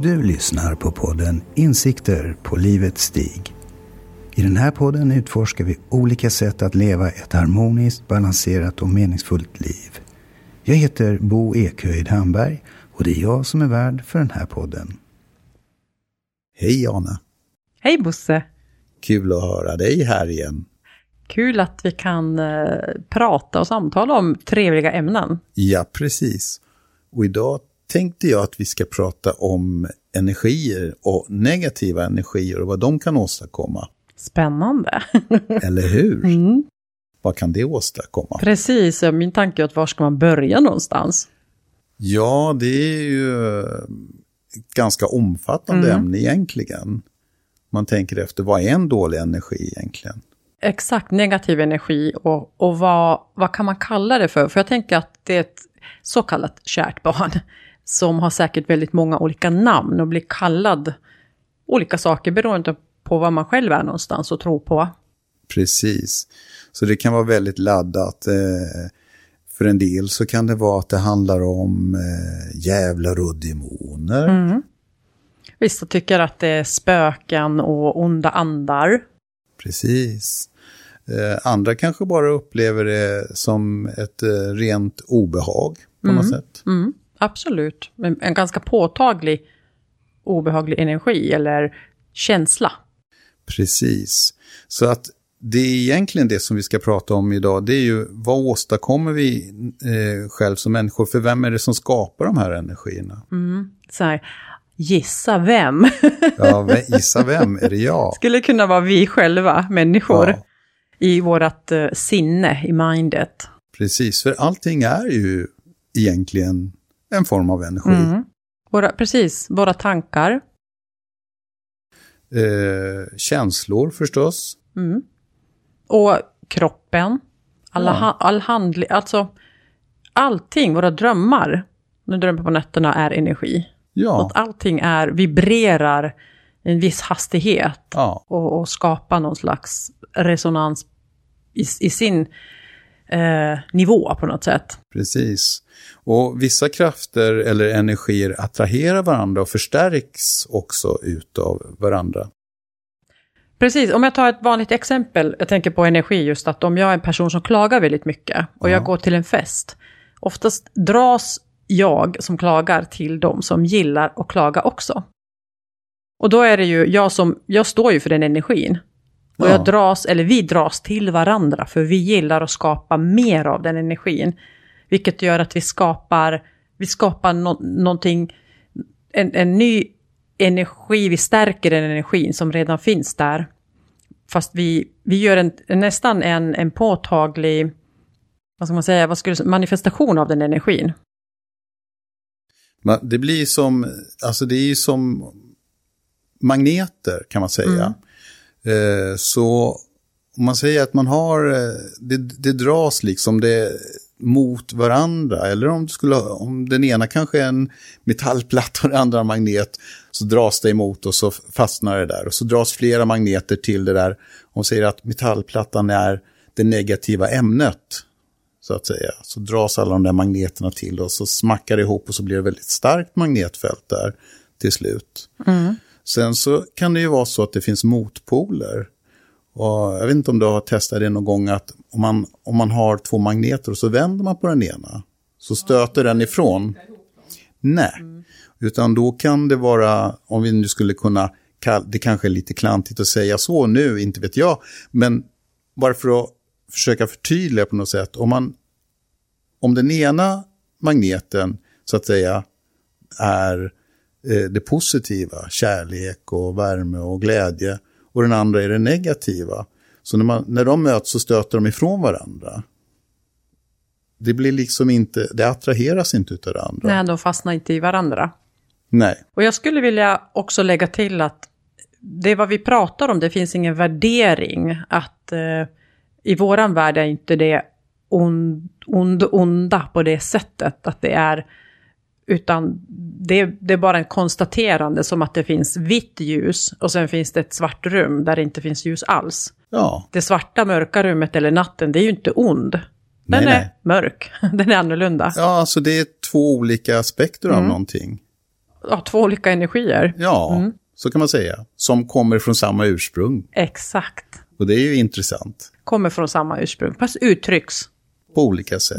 Du lyssnar på podden Insikter på livets stig. I den här podden utforskar vi olika sätt att leva ett harmoniskt, balanserat och meningsfullt liv. Jag heter Bo Ekhöjd Hamberg och det är jag som är värd för den här podden. Hej Jana! Hej Bosse! Kul att höra dig här igen. Kul att vi kan eh, prata och samtala om trevliga ämnen. Ja, precis. Och idag tänkte jag att vi ska prata om energier och negativa energier och vad de kan åstadkomma. Spännande. Eller hur? Mm. Vad kan det åstadkomma? Precis, min tanke är att var ska man börja någonstans? Ja, det är ju ett ganska omfattande Mm. ämne egentligen. Man tänker efter, vad är en dålig energi egentligen? Exakt, negativ energi och, och vad, vad kan man kalla det för? För jag tänker att det är ett så kallat kärt barn som har säkert väldigt många olika namn och blir kallad olika saker beroende på vad man själv är någonstans och tror på. Precis. Så det kan vara väldigt laddat. Eh, för en del så kan det vara att det handlar om eh, djävlar och demoner. Mm. Vissa tycker att det är spöken och onda andar. Precis. Eh, andra kanske bara upplever det som ett eh, rent obehag på något sätt. Mm, absolut. Men en ganska påtaglig obehaglig energi eller känsla. Precis. Så att det är egentligen det som vi ska prata om idag. Det är ju vad åstadkommer vi eh, själv som människor? För vem är det som skapar de här energierna? Så här, gissa vem? Ja, gissa vem? Är det jag? Skulle kunna vara vi själva, människor, Ja. i vårt eh, sinne, i mindet. Precis, för allting är ju egentligen en form av energi. Mm. Våra, precis, våra tankar. Eh, känslor förstås. Mm. Och kroppen. Alla Ja. ha, all handling, alltså allting, våra drömmar, när du drömmer på nätterna, är energi. Ja, Att allting är, vibrerar i en viss hastighet ja, och, och skapar någon slags resonans i, i sin eh, nivå på något sätt. precis. Och vissa krafter eller energier attraherar varandra och förstärks också utav varandra. Precis, om jag tar ett vanligt exempel, jag tänker på energi just att om jag är en person som klagar väldigt mycket och jag Ja. går till en fest, oftast dras jag som klagar till de som gillar att klaga också. Och då är det ju jag som, jag står ju för den energin. Och Ja. jag dras, eller vi dras till varandra, för vi gillar att skapa mer av den energin. Vilket gör att vi skapar, vi skapar no, någonting, en, en ny energi, vi stärker den energin som redan finns där. Fast vi, vi gör en, nästan en, en påtaglig, vad ska man säga, vad skulle, manifestation av den energin. Det blir som, alltså det är ju som magneter kan man säga. Eh, Eh, så om man säger att man har, eh, det, det dras liksom det mot varandra. Eller om, du skulle, om den ena kanske är en metallplatta och den andra en magnet. Så dras det emot och så fastnar det där. Och så dras flera magneter till det där. Om säger att metallplattan är det negativa ämnet. Så att säga. Så dras alla de där magneterna till och så smackar det ihop och så blir det väldigt starkt magnetfält där till slut. Mm. Sen så kan det ju vara så att det finns motpoler. Och jag vet inte om du har testat det någon gång att om man, om man har två magneter och så vänder man på den ena så stöter den ifrån. Nej, utan då kan det vara, om vi nu skulle kunna, det kanske är lite klantigt att säga så nu, inte vet jag, men bara för att försöka förtydliga på något sätt, om, man, om den ena magneten så att säga är det positiva, kärlek och värme och glädje. Och den andra är det negativa. Så när, man, när de möts så stöter de ifrån varandra. Det blir liksom inte, det attraheras inte utav det andra. Nej, de fastnar inte i varandra. Nej. Och jag skulle vilja också lägga till att det är vad vi pratar om, det finns ingen värdering. Att eh, i våran värld är inte det ond, ond, onda på det sättet att det är, utan det, det är bara en konstaterande som att det finns vitt ljus och sen finns det ett svart rum där det inte finns ljus alls. Ja, Det svarta mörka rummet eller natten, det är ju inte ond. Den Nej, är nej. mörk, den är annorlunda. ja alltså det är två olika aspekter av någonting. Ja, två olika energier. Ja, så kan man säga. Som kommer från samma ursprung. Exakt. Och det är ju intressant. Kommer från samma ursprung, fast uttrycks. På olika sätt.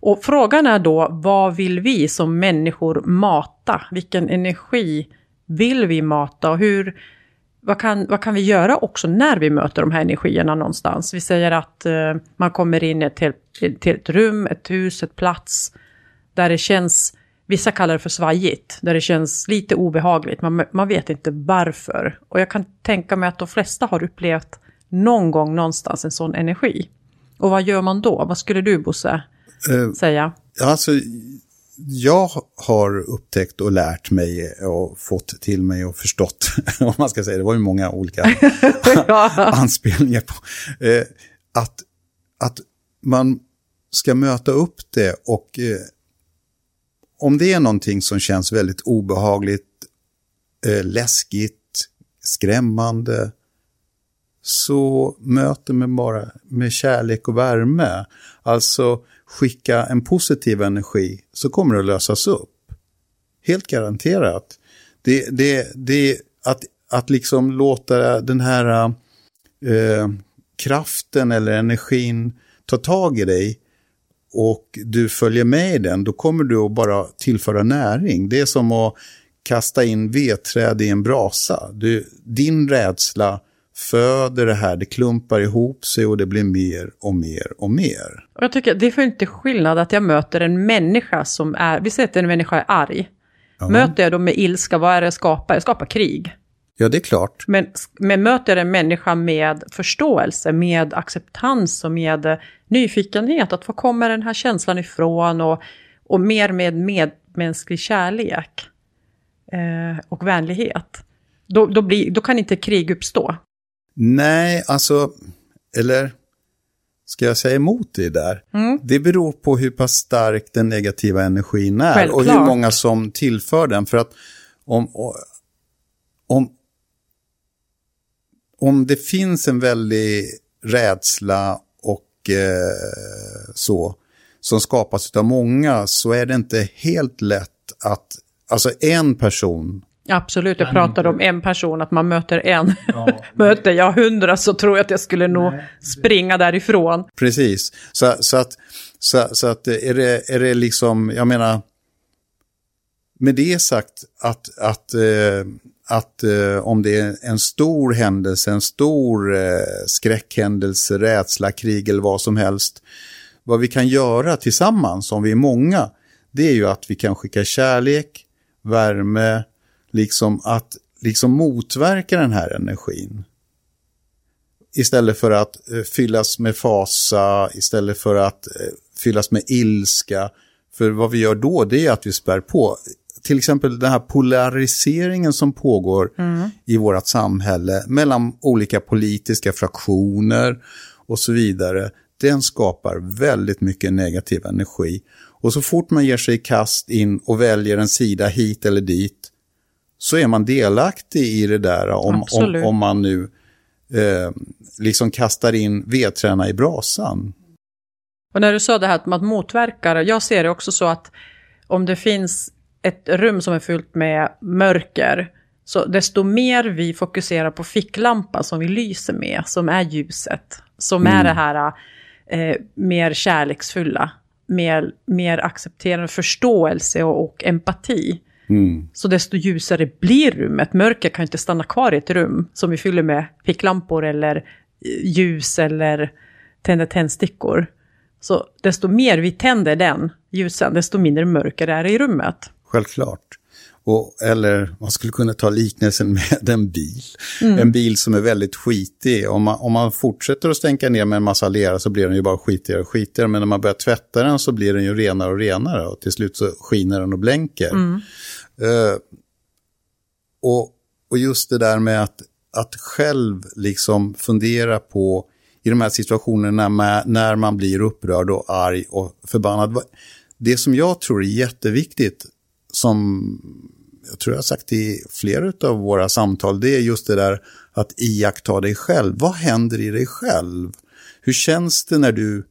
Och frågan är då, vad vill vi som människor mata? Vilken energi vill vi mata? Och hur, vad, kan, vad kan vi göra också när vi möter de här energierna någonstans? Vi säger att eh, man kommer in till, till ett rum, ett hus, ett plats där det känns, vissa kallar det för svajigt, där det känns lite obehagligt. Man, man vet inte varför. Och jag kan tänka mig att de flesta har upplevt någon gång någonstans en sån energi. Och vad gör man då? Vad skulle du, Bosse, Eh, säga? Alltså, jag har upptäckt och lärt mig och fått till mig och förstått, om man ska säga, det var ju många olika anspelningar på, eh, att, att man ska möta upp det och eh, om det är någonting som känns väldigt obehagligt, eh, läskigt, skrämmande, så möter man bara med kärlek och värme. Alltså skicka en positiv energi så kommer det att lösas upp. Helt garanterat. Det, det, det, att, att liksom låta den här eh, kraften eller energin ta tag i dig och du följer med i den, då kommer du att bara tillföra näring. Det är som att kasta in vedträd i en brasa. Du, din rädsla föder det här, det klumpar ihop sig och det blir mer och mer och mer. Och jag tycker det är för inte skillnad att jag möter en människa som är, vi säger att en människa är arg. Möter jag då med ilska, vad är det jag skapar? Jag skapar krig. Ja, det är klart. Men, men möter jag en människa med förståelse, med acceptans och med nyfikenhet, att var kommer den här känslan ifrån och, och mer med medmänsklig kärlek eh, och vänlighet. Då, då, blir, då kan inte krig uppstå. Nej, alltså, eller ska jag säga emot det där? Det beror på hur pass stark den negativa energin är och hur Självklart. många som tillför den. För att om, om, om det finns en väldig rädsla och eh, så, som skapas av många, så är det inte helt lätt att, alltså en person Absolut, jag pratade om en person, att man möter en. möter jag hundra så tror jag att jag skulle nog springa därifrån. Precis. Så, så, att, så, så att är det, är det liksom, jag menar, med det sagt att, att, eh, att eh, om det är en stor händelse, en stor eh, skräckhändelse, rädsla, krig eller vad som helst, vad vi kan göra tillsammans, om vi är många, det är ju att vi kan skicka kärlek, värme, liksom att liksom motverka den här energin. Istället för att eh, fyllas med fasa, istället för att eh, fyllas med ilska. För vad vi gör då, det är att vi spär på. Till exempel den här polariseringen som pågår i vårt samhälle mellan olika politiska fraktioner och så vidare. Den skapar väldigt mycket negativ energi. Och så fort man ger sig i kast in och väljer en sida hit eller dit så är man delaktig i det där om, om, om man nu eh, liksom kastar in vedträna i brasan. Och när du sa det här att man motverkar, jag ser det också så att om det finns ett rum som är fyllt med mörker, så desto mer vi fokuserar på ficklampan som vi lyser med, som är ljuset, som är det här eh, mer kärleksfulla, mer, mer accepterande förståelse och, och empati. Så desto ljusare blir rummet. Mörker kan inte stanna kvar i ett rum som vi fyller med ficklampor eller eh, ljus eller tänder tändstickor. Så desto mer vi tänder den ljusen, desto mindre mörker är det i rummet. Självklart. Och, eller man skulle kunna ta liknelsen med en bil. En bil som är väldigt skitig. Om man, om man fortsätter att stänka ner med en massa lera så blir den ju bara skitigare och skitigare. Men när man börjar tvätta den så blir den ju renare och renare. Och till slut så skiner den och blänker. Eh, och, och just det där med att, att själv liksom fundera på i de här situationerna med, när man blir upprörd och arg och förbannad. Det som jag tror är jätteviktigt, som jag tror jag har sagt i flera av våra samtal, det är just det där att iaktta dig själv. Vad händer i dig själv? Hur känns det när du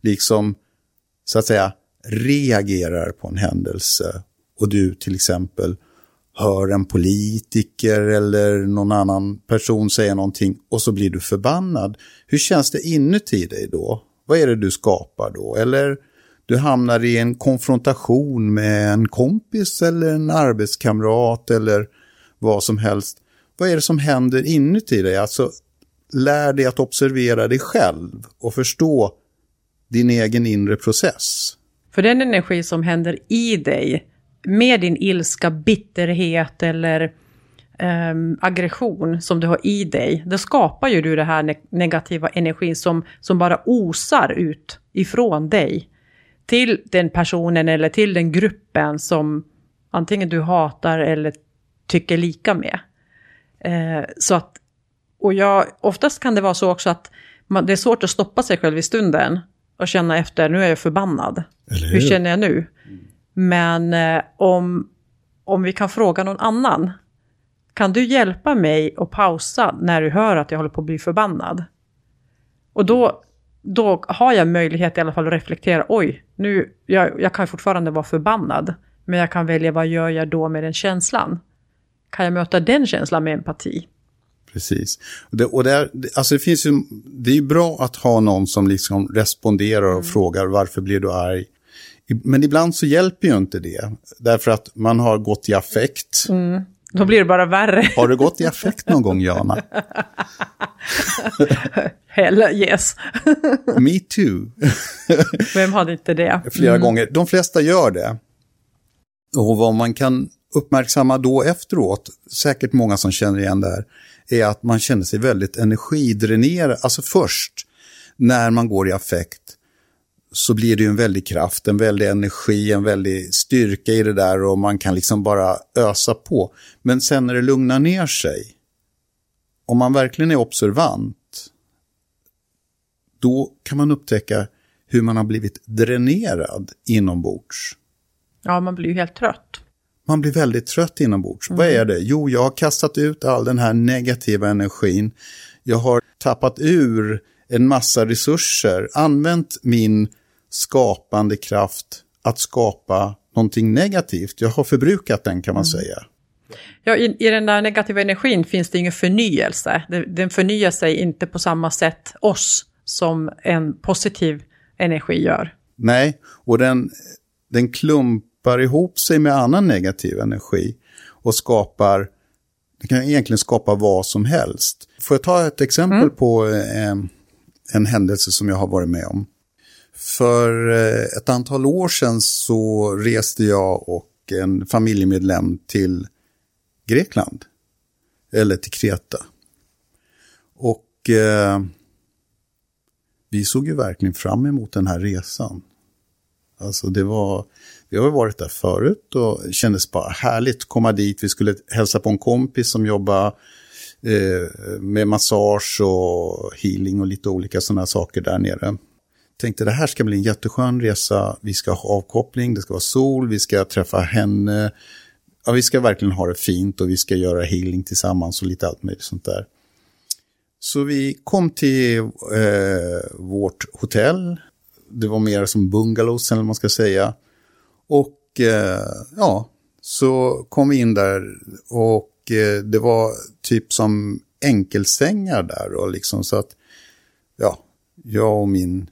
liksom, så att säga, reagerar på en händelse och du till exempel hör en politiker eller någon annan person säga någonting och så blir du förbannad. Hur känns det inuti dig då? Vad är det du skapar då? Eller du hamnar i en konfrontation med en kompis eller en arbetskamrat eller vad som helst. Vad är det som händer inuti dig? Alltså, lär dig att observera dig själv och förstå din egen inre process. För den energi som händer i dig, med din ilska, bitterhet eller um, aggression som du har i dig, då skapar ju du det här ne negativa energin som, som bara osar ut ifrån dig till den personen eller till den gruppen som antingen du hatar eller tycker lika med. Eh, så att, och jag, oftast kan det vara så också att man, det är svårt att stoppa sig själv i stunden och känna efter, nu är jag förbannad. Hur? hur? känner jag nu? Men eh, om, om vi kan fråga någon annan, kan du hjälpa mig att pausa när du hör att jag håller på att bli förbannad? Och då, då har jag möjlighet i alla fall att reflektera, oj, nu, jag, jag kan fortfarande vara förbannad, men jag kan välja vad gör jag då med den känslan? Kan jag möta den känslan med empati? Precis. Det, och det, är, alltså det, finns ju, det är bra att ha någon som liksom responderar och mm. frågar varför blir du arg? Men ibland så hjälper ju inte det. Därför att man har gått i affekt. Mm. Då blir det bara värre. Har du gått i affekt någon gång, Jana? Hell yes. Me too. Vem hade inte det? Flera mm. gånger. De flesta gör det. Och vad man kan uppmärksamma då efteråt, säkert många som känner igen det här, är att man känner sig väldigt energidränerad. Alltså först, när man går i affekt, så blir det ju en väldig kraft, en väldig energi, en väldig styrka i det där och man kan liksom bara ösa på. Men sen när det lugnar ner sig, om man verkligen är observant, då kan man upptäcka hur man har blivit dränerad inombords. Ja, man blir ju helt trött. Man blir väldigt trött inombords. Mm. Vad är det? Jo, jag har kastat ut all den här negativa energin. Jag har tappat ur en massa resurser, använt min skapande kraft att skapa någonting negativt. Jag har förbrukat den kan man mm. säga. Ja, i, i, den där negativa energin finns det ingen förnyelse. Den förnyar sig inte på samma sätt oss som en positiv energi gör. Nej, och den, den klumpar ihop sig med annan negativ energi och skapar, den kan egentligen skapa vad som helst. Får jag ta ett exempel mm. på eh, en händelse som jag har varit med om. För eh, ett antal år sedan så reste jag och en familjemedlem till Grekland. Eller till Kreta. Och eh, vi såg ju verkligen fram emot den här resan. Alltså det var, vi har varit där förut och det kändes bara härligt att komma dit. Vi skulle hälsa på en kompis som jobbar eh, med massage och healing och lite olika sådana saker där nere. Tänkte det här ska bli en jätteskön resa, vi ska ha avkoppling, det ska vara sol, vi ska träffa henne. Ja, vi ska verkligen ha det fint och vi ska göra healing tillsammans och lite allt möjligt sånt där. Så vi kom till eh, vårt hotell. Det var mer som bungalows, eller vad man ska säga. Och eh, ja, så kom vi in där och eh, det var typ som enkelsängar där. Och liksom så att, ja, jag och min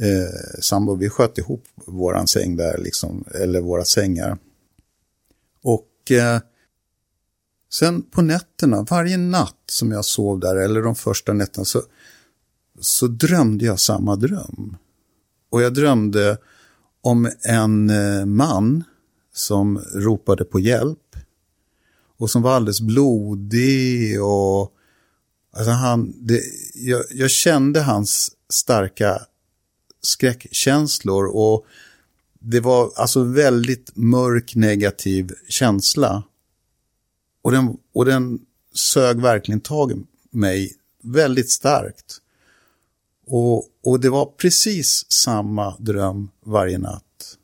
eh, sambo, vi sköt ihop våran säng där, liksom, eller våra sängar. Och eh, Sen på nätterna, varje natt som jag sov där, eller de första nätterna, så, så drömde jag samma dröm. Och jag drömde om en eh, man som ropade på hjälp. Och som var alldeles blodig och alltså han, det, jag, jag kände hans starka skräckkänslor och det var alltså väldigt mörk negativ känsla. Och den, och den sög verkligen tag i mig väldigt starkt. Och, och det var precis samma dröm varje natt.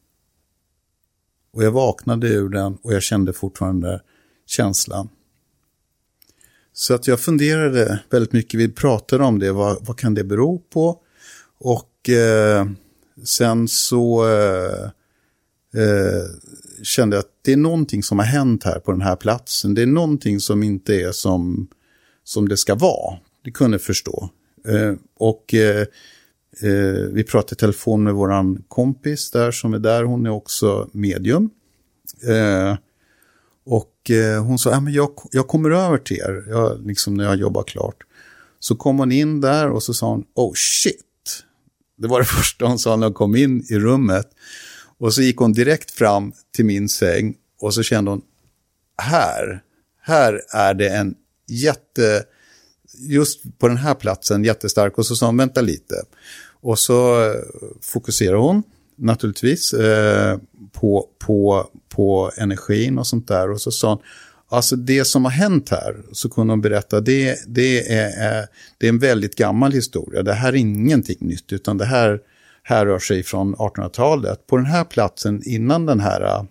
Och jag vaknade ur den och jag kände fortfarande känslan. Så att jag funderade väldigt mycket, vi pratade om det, vad, vad kan det bero på? Och eh, Sen så eh, eh, kände jag att det är någonting som har hänt här på den här platsen. Det är någonting som inte är som, som det ska vara. Det kunde jag förstå. Eh, och eh, eh, vi pratade i telefon med vår kompis där som är där. Hon är också medium. Eh, och eh, hon sa, ja, men jag, jag kommer över till er, jag, liksom när jag jobbar klart. Så kom hon in där och så sa hon, oh shit. Det var det första hon sa när hon kom in i rummet. Och så gick hon direkt fram till min säng och så kände hon, här, här är det en jätte, just på den här platsen jättestark. Och så sa hon, vänta lite. Och så eh, fokuserade hon naturligtvis eh, på, på, på energin och sånt där. Och så sa hon, alltså det som har hänt här, så kunde hon berätta, det, det, är, eh, det är en väldigt gammal historia. Det här är ingenting nytt, utan det här härrör sig från 1800-talet. På den här platsen, innan den här eh,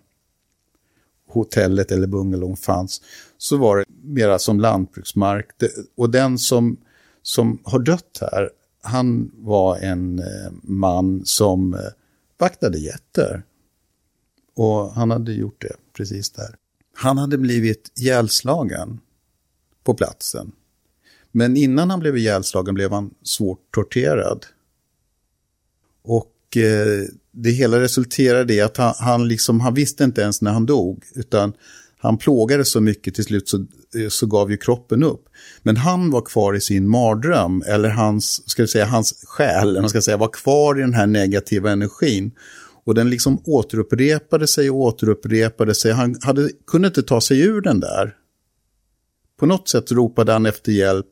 hotellet eller bungalow fanns, så var det mera som lantbruksmark. och den som, som har dött här, han var en eh, man som vaktade getter. Och han hade gjort det precis där. Han hade blivit ihjälslagen på platsen. Men innan han blev ihjälslagen blev han svårt torterad. Och eh, det hela resulterade i att han, han, liksom, han visste inte ens när han dog, utan han plågade så mycket till slut så, eh, så gav ju kroppen upp. Men han var kvar i sin mardröm, eller hans, ska säga, hans själ, eller ska säga, var kvar i den här negativa energin. Och den liksom återupprepade sig och återupprepade sig. Han hade, kunde inte ta sig ur den där. På något sätt ropade han efter hjälp,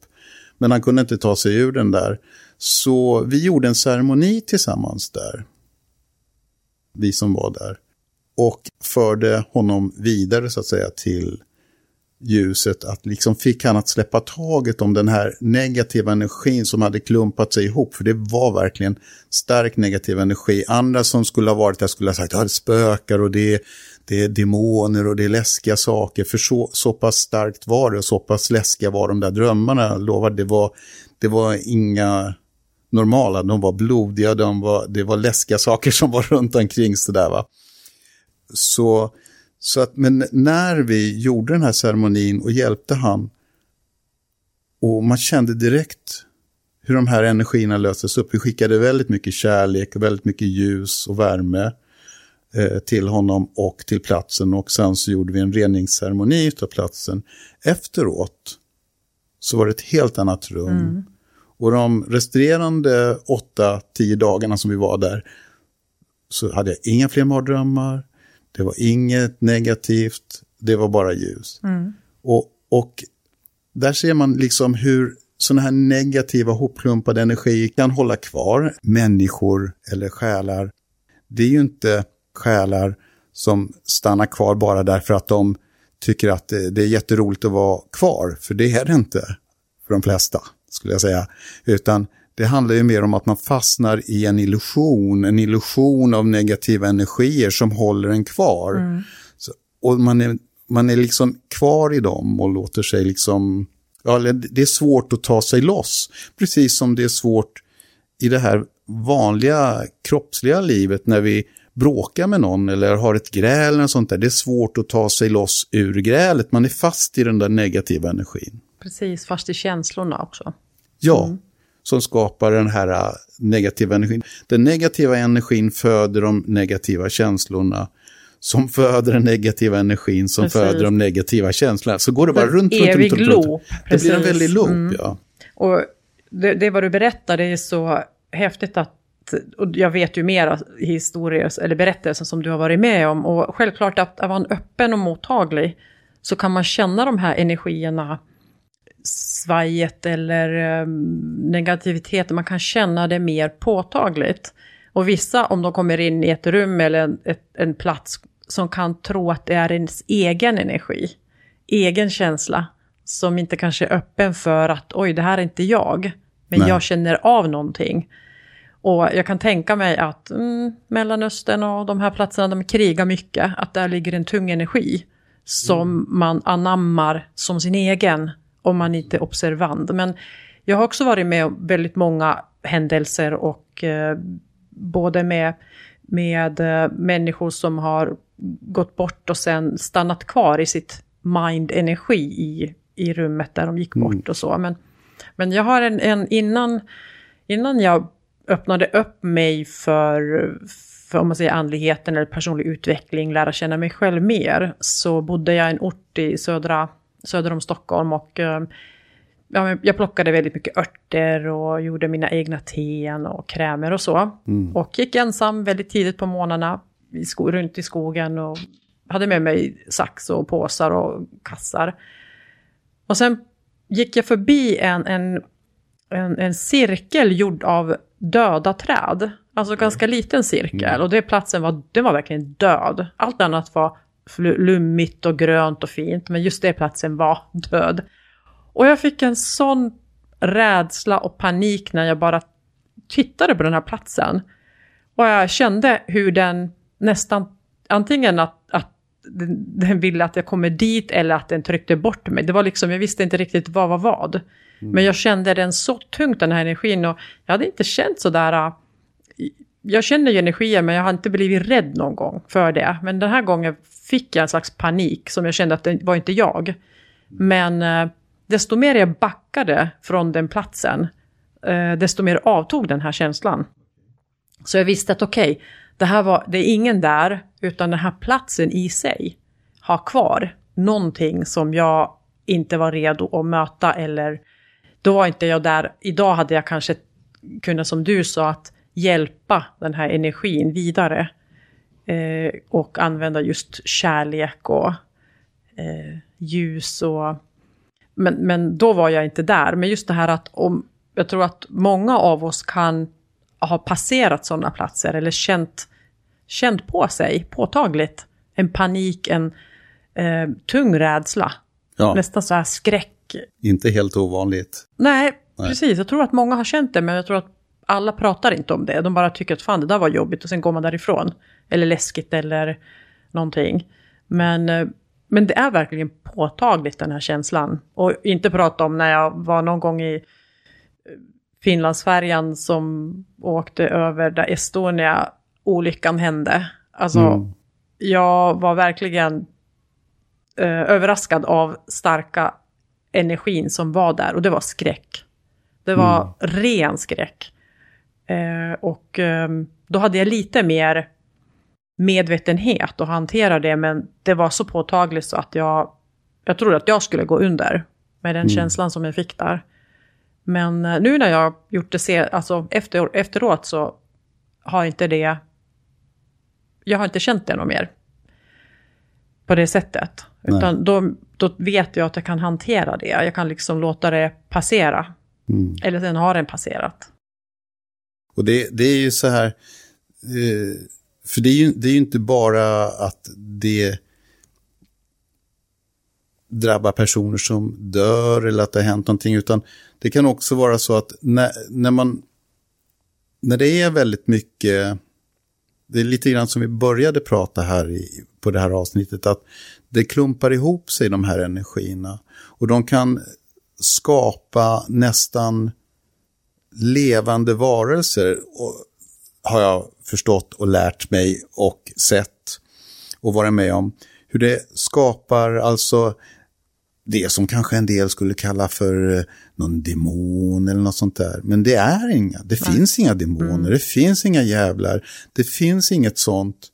men han kunde inte ta sig ur den där. Så vi gjorde en ceremoni tillsammans där. Vi som var där. Och förde honom vidare så att säga till ljuset. Att liksom fick han att släppa taget om den här negativa energin som hade klumpat sig ihop. För det var verkligen stark negativ energi. Andra som skulle ha varit där skulle ha sagt att det spökar och det är, det är demoner och det är läskiga saker. För så, så pass starkt var det och så pass läskiga var de där drömmarna. Jag lovar, det var, det var inga normala, de var blodiga, de var, det var läskiga saker som var runt omkring sådär va. Så, så att, men när vi gjorde den här ceremonin och hjälpte han och man kände direkt hur de här energierna löstes upp. Vi skickade väldigt mycket kärlek, väldigt mycket ljus och värme eh, till honom och till platsen och sen så gjorde vi en reningsceremoni av platsen. Efteråt så var det ett helt annat rum. Mm. Och de resterande åtta, tio dagarna som vi var där så hade jag inga fler mardrömmar. Det var inget negativt, det var bara ljus. Mm. Och, och där ser man liksom hur sådana här negativa hopklumpade energier kan hålla kvar människor eller själar. Det är ju inte själar som stannar kvar bara därför att de tycker att det, det är jätteroligt att vara kvar, för det är det inte för de flesta skulle jag säga. Utan det handlar ju mer om att man fastnar i en illusion, en illusion av negativa energier som håller en kvar. Mm. Så, och man är, man är liksom kvar i dem och låter sig liksom, ja, det är svårt att ta sig loss. Precis som det är svårt i det här vanliga kroppsliga livet när vi bråkar med någon eller har ett gräl eller sånt där. Det är svårt att ta sig loss ur grälet. Man är fast i den där negativa energin. Precis, fast i känslorna också. Ja, mm. Som skapar den här äh, negativa energin. Den negativa energin föder de negativa känslorna som föder den negativa energin som Precis. föder de negativa känslorna. Så går det bara runt, runt, runt, runt, runt. Det blir en väldig loop, mm. ja. Och det, det vad du berättar, det är så häftigt att och jag vet ju mera historier eller berättelser som du har varit med om. Och självklart att, att vara öppen och mottaglig så kan man känna de här energierna svajet eller um, negativiteten, man kan känna det mer påtagligt. Och vissa, om de kommer in i ett rum eller en, ett, en plats som kan tro att det är ens egen energi, egen känsla, som inte kanske är öppen för att oj, det här är inte jag, men Nej. jag känner av någonting. Och jag kan tänka mig att mm, Mellanöstern och de här platserna, de krigar mycket, att där ligger en tung energi som mm. man anammar som sin egen om man inte är observant. Men jag har också varit med om väldigt många händelser och eh, både med, med uh, människor som har gått bort och sen stannat kvar i sitt mind-energi i, i rummet där de gick bort mm. och så. Men, men jag har en, en innan, innan jag öppnade upp mig för, för om man säger andligheten eller personlig utveckling, lära känna mig själv mer, så bodde jag i en ort i södra, söder om Stockholm och uh, ja, jag plockade väldigt mycket örter och gjorde mina egna teen och krämer och så. Mm. Och gick ensam väldigt tidigt på morgnarna i sko runt i skogen och hade med mig sax och påsar och kassar. Och sen gick jag förbi en, en, en, en cirkel gjord av döda träd. Alltså ganska liten cirkel. Mm. Och det platsen var, den var verkligen död. Allt annat var lummigt och grönt och fint. Men just det platsen var död. Och jag fick en sån rädsla och panik när jag bara tittade på den här platsen. Och jag kände hur den nästan, antingen att, att den, den ville att jag kommer dit eller att den tryckte bort mig. Det var liksom, jag visste inte riktigt vad var vad. Mm. Men jag kände den så tungt, den här energin. Och jag hade inte känt sådär... Jag känner ju energier, men jag har inte blivit rädd någon gång för det. Men den här gången fick jag en slags panik som jag kände att det var inte jag. Men eh, desto mer jag backade från den platsen, eh, desto mer avtog den här känslan. Så jag visste att okej, okay, det här var, det är ingen där, utan den här platsen i sig har kvar någonting som jag inte var redo att möta eller då var inte jag där. Idag hade jag kanske kunnat, som du sa, att hjälpa den här energin vidare. Eh, och använda just kärlek och eh, ljus och... Men, men då var jag inte där. Men just det här att om... Jag tror att många av oss kan ha passerat sådana platser eller känt, känt på sig påtagligt en panik, en eh, tung rädsla. Ja. Nästan så här skräck. Inte helt ovanligt. Nej, Nej, precis. Jag tror att många har känt det, men jag tror att alla pratar inte om det. De bara tycker att fan det där var jobbigt och sen går man därifrån. Eller läskigt eller någonting. Men, eh, men det är verkligen påtagligt den här känslan. Och inte prata om när jag var någon gång i Finlandsfärjan som åkte över där Estonia-olyckan hände. Alltså, mm. jag var verkligen eh, överraskad av starka energin som var där och det var skräck. Det var mm. ren skräck. Eh, och eh, då hade jag lite mer medvetenhet att hantera det, men det var så påtagligt så att jag, jag trodde att jag skulle gå under med den mm. känslan som jag fick där. Men eh, nu när jag gjort det se, alltså efter, efteråt så har inte det... Jag har inte känt det något mer. På det sättet. Nej. Utan då, då vet jag att jag kan hantera det. Jag kan liksom låta det passera. Mm. Eller sen har den passerat. Och det, det är ju så här... Eh, för det är, ju, det är ju inte bara att det drabbar personer som dör eller att det har hänt någonting, utan det kan också vara så att när, när man när det är väldigt mycket, det är lite grann som vi började prata här i, på det här avsnittet, att det klumpar ihop sig de här energierna. Och de kan skapa nästan levande varelser, och, har jag förstått och lärt mig och sett och varit med om. Hur det skapar alltså det som kanske en del skulle kalla för eh, någon demon eller något sånt där. Men det är inga, det Nej. finns inga demoner, mm. det finns inga jävlar, det finns inget sånt.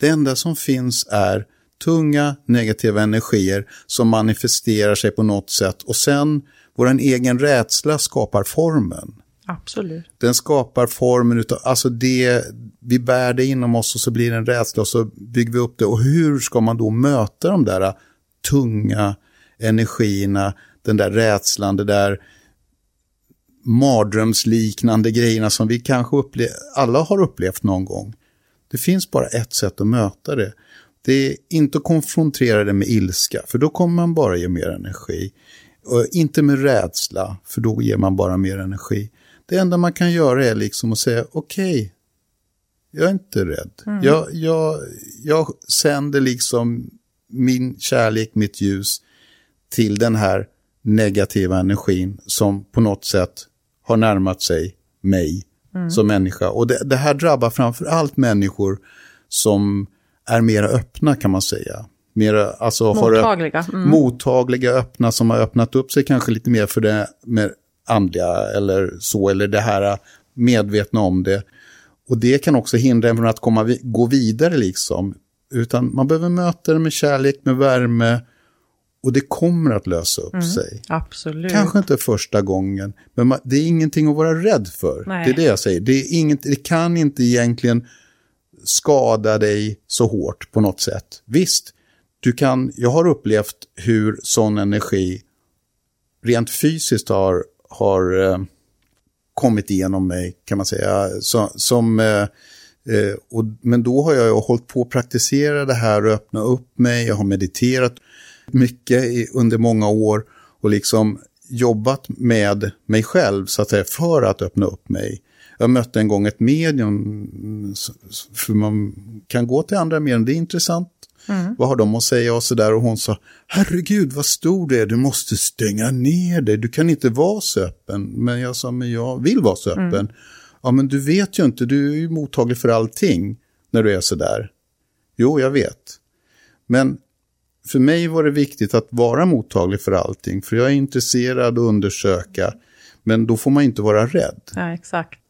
Det enda som finns är tunga negativa energier som manifesterar sig på något sätt och sen vår egen rädsla skapar formen. Absolut. Den skapar formen utav, alltså det, vi bär det inom oss och så blir det en rädsla och så bygger vi upp det. Och hur ska man då möta de där tunga energierna, den där rädslan, det där mardrömsliknande grejerna som vi kanske upple alla har upplevt någon gång. Det finns bara ett sätt att möta det. Det är inte att konfrontera det med ilska, för då kommer man bara ge mer energi. Och inte med rädsla, för då ger man bara mer energi. Det enda man kan göra är liksom att säga okej, okay, jag är inte rädd. Mm. Jag, jag, jag sänder liksom min kärlek, mitt ljus till den här negativa energin som på något sätt har närmat sig mig mm. som människa. Och det, det här drabbar framför allt människor som är mer öppna kan man säga. Mer, alltså, mottagliga. Har, mm. mottagliga, öppna, som har öppnat upp sig kanske lite mer för det mer andliga eller så, eller det här medvetna om det. Och det kan också hindra en från att komma, gå vidare liksom. Utan man behöver möta det med kärlek, med värme. Och det kommer att lösa upp mm, sig. Absolut. Kanske inte första gången, men man, det är ingenting att vara rädd för. Nej. Det är det jag säger. Det, är inget, det kan inte egentligen skada dig så hårt på något sätt. Visst, du kan, jag har upplevt hur sån energi rent fysiskt har, har eh, kommit igenom mig, kan man säga. Så, som, eh, eh och, men då har jag hållit på att praktisera det här och öppna upp mig. Jag har mediterat mycket i, under många år och liksom jobbat med mig själv så att säga för att öppna upp mig. Jag mötte en gång ett medium, mm, för man kan gå till andra medium, det är intressant. Mm. Vad har de att säga och sådär och hon sa, herregud vad stor du är, du måste stänga ner dig, du kan inte vara så öppen. Men jag sa, men jag vill vara så öppen. Mm. Ja men du vet ju inte, du är ju mottaglig för allting när du är så där. Jo, jag vet. Men för mig var det viktigt att vara mottaglig för allting, för jag är intresserad och undersöka. Men då får man inte vara rädd. Ja, exakt.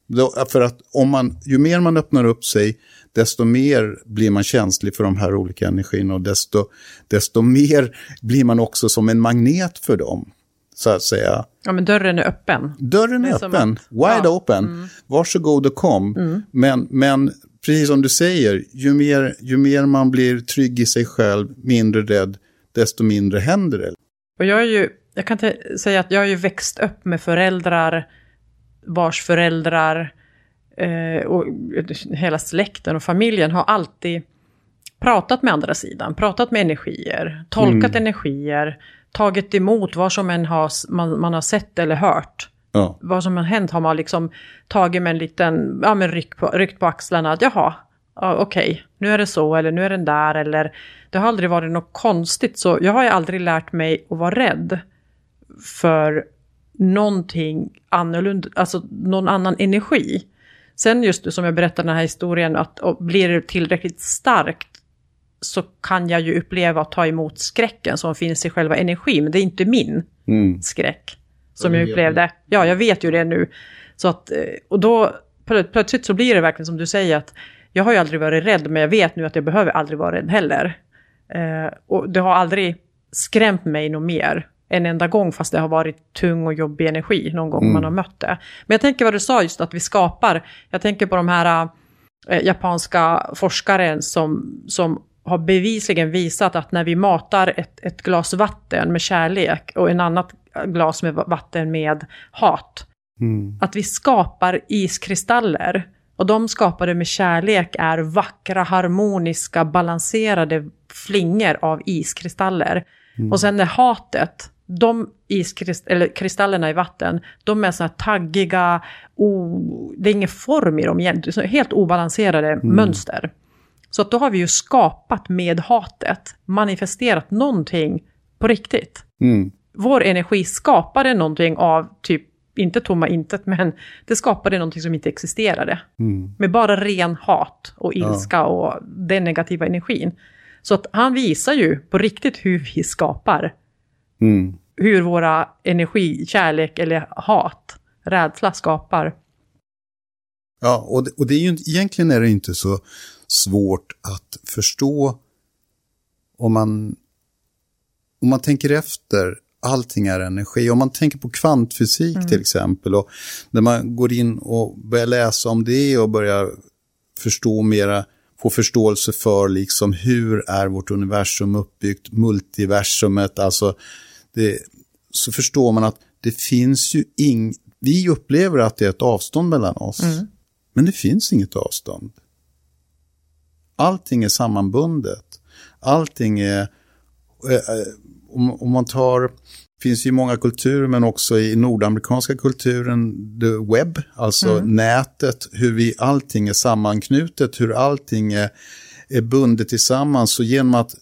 För att om man, ju mer man öppnar upp sig, desto mer blir man känslig för de här olika energierna och desto, desto mer blir man också som en magnet för dem. Så att säga. Ja, men dörren är öppen. Dörren är, är öppen, att, wide ja. open. Mm. Varsågod och kom. Mm. Men, men precis som du säger, ju mer, ju mer man blir trygg i sig själv, mindre rädd, desto mindre händer det. Och jag är ju, jag kan säga att jag har ju växt upp med föräldrar vars föräldrar eh, och hela släkten och familjen har alltid pratat med andra sidan, pratat med energier, tolkat mm. energier, tagit emot vad som än har, man, man har sett eller hört. Ja. Vad som har hänt har man liksom tagit med en liten ja, men ryck, på, ryckt på axlarna. Att, Jaha, ja, okej, okay, nu är det så eller nu är den där. Eller, det har aldrig varit något konstigt. Så jag har ju aldrig lärt mig att vara rädd för någonting annorlunda, alltså någon annan energi. Sen just som jag berättade den här historien, att blir det tillräckligt starkt så kan jag ju uppleva att ta emot skräcken som finns i själva energin, men det är inte min mm. skräck som jag upplevde. Ja, jag vet ju det nu. Så att, eh, och då plötsligt så blir det verkligen som du säger att jag har ju aldrig varit rädd, men jag vet nu att jag behöver aldrig vara rädd heller. Eh, och det har aldrig skrämt mig något mer en enda gång fast det har varit tung och jobbig energi någon gång mm. man har mött det. Men jag tänker vad du sa just att vi skapar, jag tänker på de här äh, japanska forskare som, som har bevisligen visat att när vi matar ett, ett glas vatten med kärlek och en annat glas med vatten med hat, mm. att vi skapar iskristaller. Och de skapade med kärlek är vackra, harmoniska, balanserade flingor av iskristaller. Mm. Och sen är hatet de iskristallerna i vatten, de är så här taggiga, o, det är ingen form i dem egentligen, helt obalanserade mm. mönster. Så att då har vi ju skapat med hatet, manifesterat någonting på riktigt. Mm. Vår energi skapade någonting av typ, inte tomma intet, men det skapade någonting som inte existerade. Mm. Med bara ren hat och ilska ja. och den negativa energin. Så att han visar ju på riktigt hur vi skapar Mm. Hur våra energi, kärlek eller hat, rädsla skapar. Ja, och det, och det är ju egentligen är det inte så svårt att förstå om man, om man tänker efter. Allting är energi. Om man tänker på kvantfysik mm. till exempel och när man går in och börjar läsa om det och börjar förstå mera få förståelse för liksom hur är vårt universum uppbyggt, multiversumet, alltså det, så förstår man att det finns ju ing... Vi upplever att det är ett avstånd mellan oss. Mm. Men det finns inget avstånd. Allting är sammanbundet. Allting är... Eh, eh, om, om man tar... Det finns ju många kulturer, men också i nordamerikanska kulturen, the web, alltså mm. nätet, hur vi, allting är sammanknutet, hur allting är, är bundet tillsammans. Så genom att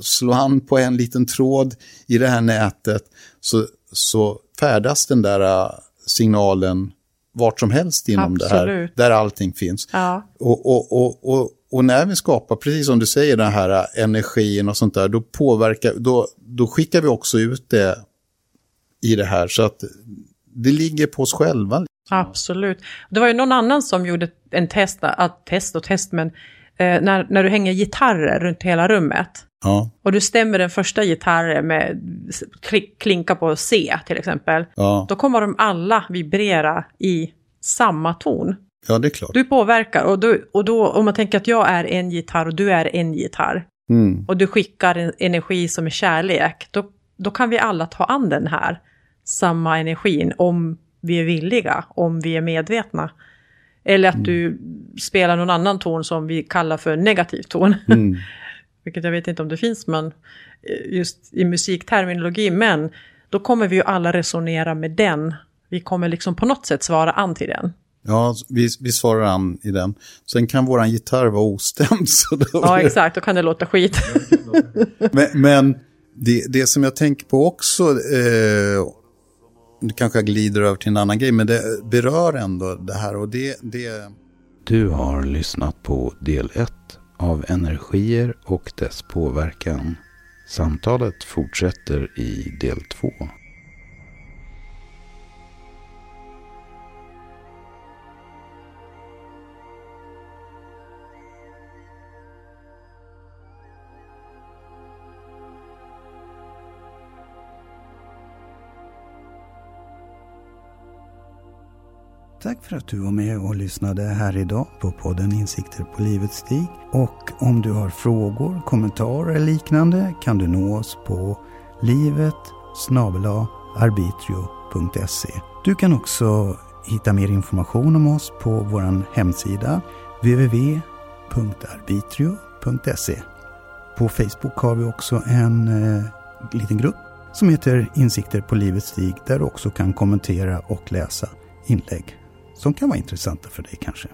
slå an på en liten tråd i det här nätet så, så färdas den där äh, signalen vart som helst inom det här, Absolut. där allting finns. Ja, Och, och, och, och, och när vi skapar, precis som du säger, den här energin och sånt där, då påverkar, då, då skickar vi också ut det i det här. Så att det ligger på oss själva. absolut. Det var ju någon annan som gjorde en test, att test och test, men eh, när, när du hänger gitarrer runt hela rummet Ja, och du stämmer den första gitarren med kli- klinka på C till exempel, ja, då kommer de alla vibrera i samma ton. ja det är klart. Du påverkar och, du, och då om man tänker att jag är en gitarr och du är en gitarr Mm, och du skickar en energi som är kärlek, då, då kan vi alla ta an den här samma energin om vi är villiga, om vi är medvetna. Eller att du spelar någon annan ton som vi kallar för negativ ton. mm, Vilket jag vet inte om det finns men eh, just i musikterminologi. Men då kommer vi ju alla resonera med den. Vi kommer liksom på något sätt svara an till den. ja, vi, vi svarar an i den. Sen kan våran gitarr vara ostämd. Så då Ja, exakt. Då kan det låta skit. Men, men det, det som jag tänker på också, eh, nu kanske jag glider över till en annan grej, men det berör ändå det här och det, det Du har lyssnat på del 1 av Energier och dess påverkan. Samtalet fortsätter i del 2. Tack för att du var med och lyssnade här idag på podden Insikter på livets stig. Och om du har frågor, kommentarer eller liknande kan du nå oss på livet arbitrio.se. Du kan också hitta mer information om oss på vår hemsida www.arbitrio.se. På Facebook har vi också en eh, liten grupp som heter Insikter på livets stig där du också kan kommentera och läsa inlägg som kan vara intressanta för dig kanske.